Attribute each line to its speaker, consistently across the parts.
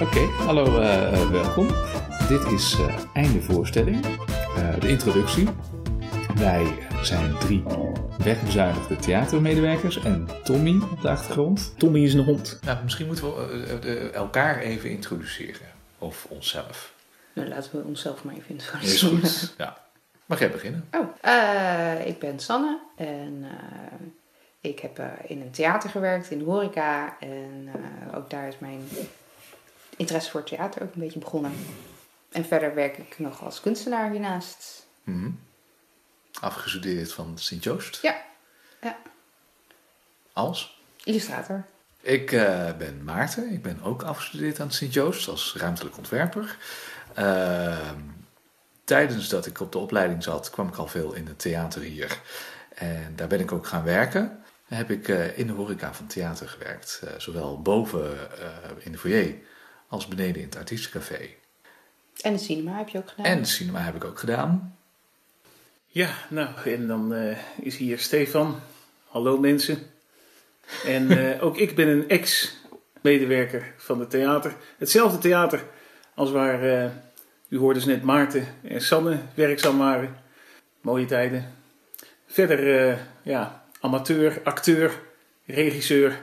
Speaker 1: Oké, hallo, uh, welkom. Dit is uh, einde voorstelling, uh, de introductie. Wij zijn drie wegbezuinigde theatermedewerkers en Tommy op de achtergrond.
Speaker 2: Tommy is een hond.
Speaker 1: Nou, misschien moeten we elkaar even introduceren, of onszelf.
Speaker 3: Nou, laten we onszelf maar even
Speaker 1: introduceren. Is goed, ja. Mag jij beginnen?
Speaker 3: Oh, ik ben Sanne en ik heb in een theater gewerkt, in de horeca. En ook daar is mijn interesse voor theater ook een beetje begonnen. En verder werk ik nog als kunstenaar hiernaast.
Speaker 1: Mm Afgestudeerd van Sint-Joost?
Speaker 3: Ja. ja.
Speaker 1: Als?
Speaker 3: Illustrator.
Speaker 1: Ik ben Maarten. Ik ben ook afgestudeerd aan Sint-Joost als ruimtelijk ontwerper. Uh, tijdens dat ik op de opleiding zat, kwam ik al veel in het theater hier. En daar ben ik ook gaan werken. heb ik uh, in de horeca van theater gewerkt. zowel boven in de foyer als beneden in het artiestencafé.
Speaker 3: En de cinema heb je ook gedaan?
Speaker 1: En de cinema heb ik ook gedaan.
Speaker 2: Ja, nou, en dan uh, is hier Stefan. Hallo mensen. En uh, ook ik ben een ex-medewerker van het theater. Hetzelfde theater als waar, uh, u hoorde dus net Maarten en Sanne werkzaam waren. Mooie tijden. Verder, ja, amateur, acteur, regisseur,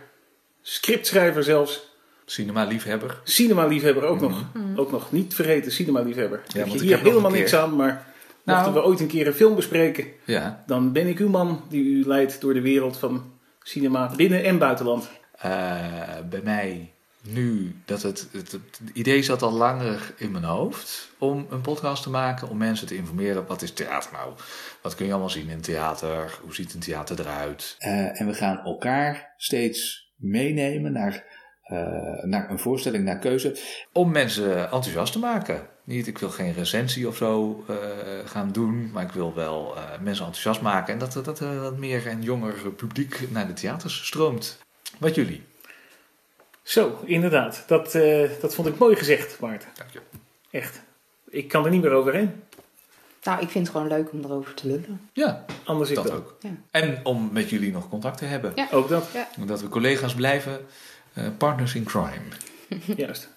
Speaker 2: scriptschrijver zelfs.
Speaker 1: Cinema-liefhebber.
Speaker 2: Cinema-liefhebber ook, nog, mhm. ook nog. Niet vergeten, cinema-liefhebber. Ja, heb je hier helemaal niks aan, maar nou, mochten we ooit een keer een film bespreken,
Speaker 1: ja.
Speaker 2: dan ben ik uw man die u leidt door de wereld van cinema binnen- en buitenland.
Speaker 1: Uh, bij mij nu, dat het, het, het, idee zat al langer in mijn hoofd om een podcast te maken, om mensen te informeren. Wat is theater nou? Wat kun je allemaal zien in theater? Hoe ziet een theater eruit? Uh, en we gaan elkaar steeds meenemen naar uh, naar een voorstelling, naar keuze, om mensen enthousiast te maken. Niet, ik wil geen recensie of zo uh, gaan doen, maar ik wil wel mensen enthousiast maken en dat, dat, dat er wat meer en jonger publiek naar de theaters stroomt. Wat jullie?
Speaker 2: Zo, inderdaad. Dat, dat vond ik mooi gezegd, Maarten.
Speaker 1: Dank je.
Speaker 2: Echt. Ik kan er niet meer overheen.
Speaker 3: Nou, ik vind het gewoon leuk om erover te lullen.
Speaker 1: Ja,
Speaker 2: anders
Speaker 1: dat
Speaker 2: ik
Speaker 1: ook. Ja. En om met jullie nog contact te hebben.
Speaker 3: Ja.
Speaker 2: Ook dat.
Speaker 3: Ja.
Speaker 1: Dat we collega's blijven. Uh, partners in crime.
Speaker 2: Juist.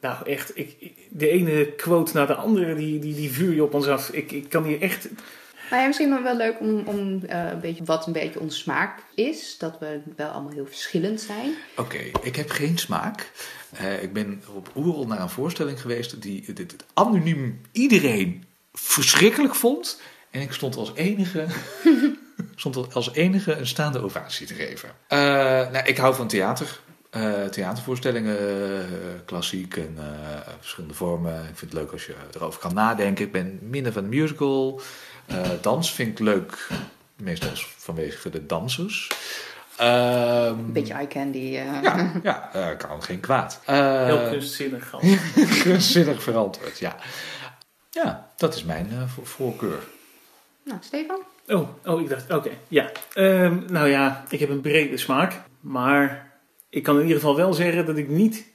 Speaker 2: Nou, echt, ik, de ene quote na de andere, die, die, die vuur je op ons af. Ik, ik kan hier echt...
Speaker 3: Nou ja, misschien wel leuk om, om uh, een beetje wat een beetje onze smaak is. Dat we wel allemaal heel verschillend zijn.
Speaker 1: Oké, okay, ik heb geen smaak. Uh, ik ben op Oerol naar een voorstelling geweest die dit anoniem iedereen verschrikkelijk vond. En ik stond als enige stond als enige een staande ovatie te geven. Uh, nou, ik hou van theater. Uh, theatervoorstellingen, uh, klassiek en verschillende vormen. Ik vind het leuk als je erover kan nadenken. Ik ben minder van de musical. Dans vind ik leuk, meestal vanwege de dansers.
Speaker 3: Um, een beetje eye candy.
Speaker 1: Ja, ja kan geen kwaad.
Speaker 2: Heel kunstzinnig.
Speaker 1: kunstzinnig verantwoord, ja. Ja, dat is mijn voorkeur.
Speaker 3: Nou, Stefan?
Speaker 2: Oh, oh ik dacht, oké, ja. Um, nou ja, ik heb een brede smaak. Maar ik kan in ieder geval wel zeggen dat ik niet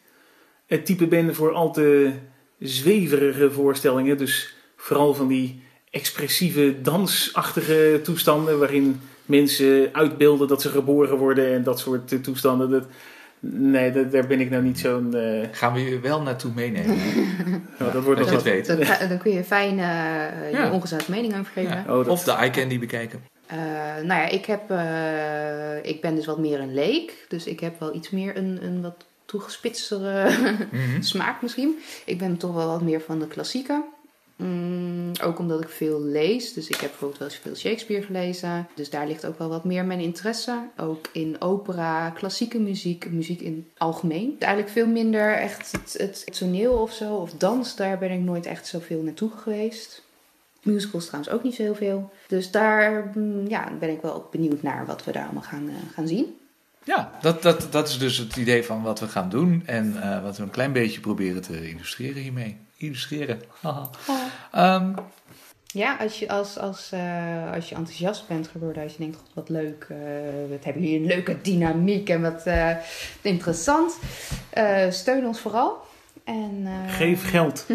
Speaker 2: het type ben voor al te zweverige voorstellingen. Dus vooral van die expressieve, dansachtige toestanden waarin mensen uitbeelden dat ze geboren worden en dat soort toestanden. Dat, Nee, dat, daar ben ik nou niet zo'n... Uh...
Speaker 1: Gaan we je wel naartoe meenemen?
Speaker 2: ja, dat wordt
Speaker 1: nog
Speaker 2: wat...
Speaker 1: weet.
Speaker 3: Dan, dan, kun je fijn uh, ja. je ongezouten mening over geven.
Speaker 1: Ja. Oh, dat... Of de eye candy bekijken.
Speaker 3: Uh, nou ja, ik, heb, ik ben dus wat meer een leek. Dus ik heb wel iets meer een, een wat toegespitstere mm -hmm. smaak misschien. Ik ben toch wel wat meer van de klassieke. Mm, ook omdat ik veel lees. Dus ik heb bijvoorbeeld wel eens veel Shakespeare gelezen. Dus daar ligt ook wel wat meer mijn interesse. Ook in opera, klassieke muziek, muziek in het algemeen. Eigenlijk veel minder echt het, toneel of zo, of dans. Daar ben ik nooit echt zoveel naartoe geweest. Musicals trouwens ook niet zo heel veel. Dus daar mm, ja, ben ik wel benieuwd naar wat we daar allemaal gaan, uh, gaan zien.
Speaker 1: Ja, dat, dat, dat is dus het idee van wat we gaan doen. En uh, wat we een klein beetje proberen te illustreren hiermee illustreren.
Speaker 3: Oh.
Speaker 1: Um,
Speaker 3: ja, als je, als, als, uh, als je enthousiast bent geworden, als je denkt, God, wat leuk, uh, wat hebben jullie een leuke dynamiek en wat uh, interessant. steun ons vooral. En, eh,
Speaker 2: Geef geld.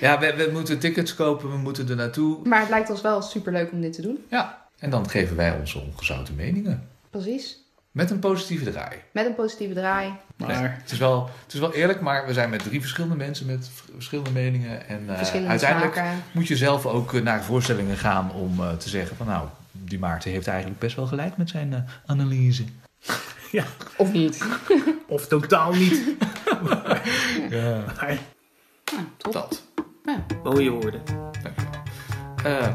Speaker 1: Ja, we, we moeten tickets kopen, we moeten er naartoe.
Speaker 3: Maar het lijkt ons wel superleuk om dit te doen.
Speaker 1: Ja, en dan geven wij onze ongezouten meningen.
Speaker 3: Precies.
Speaker 1: Met een positieve draai.
Speaker 3: Met een positieve draai.
Speaker 1: Nee,
Speaker 2: Maar
Speaker 1: het, is wel, het is wel eerlijk, maar we zijn met drie verschillende mensen met verschillende meningen. En eh,
Speaker 3: verschillende
Speaker 1: uiteindelijk
Speaker 3: smaken.
Speaker 1: moet je zelf ook eh, naar voorstellingen gaan om eh, te zeggen van nou, die Maarten heeft eigenlijk best wel gelijk met zijn eh, analyse.
Speaker 3: Of niet.
Speaker 2: of totaal niet.
Speaker 1: Ja.
Speaker 2: Maar
Speaker 3: Nou, top.
Speaker 1: Dat.
Speaker 3: Ja.
Speaker 2: mooie woorden.
Speaker 1: Dankjewel. Eh,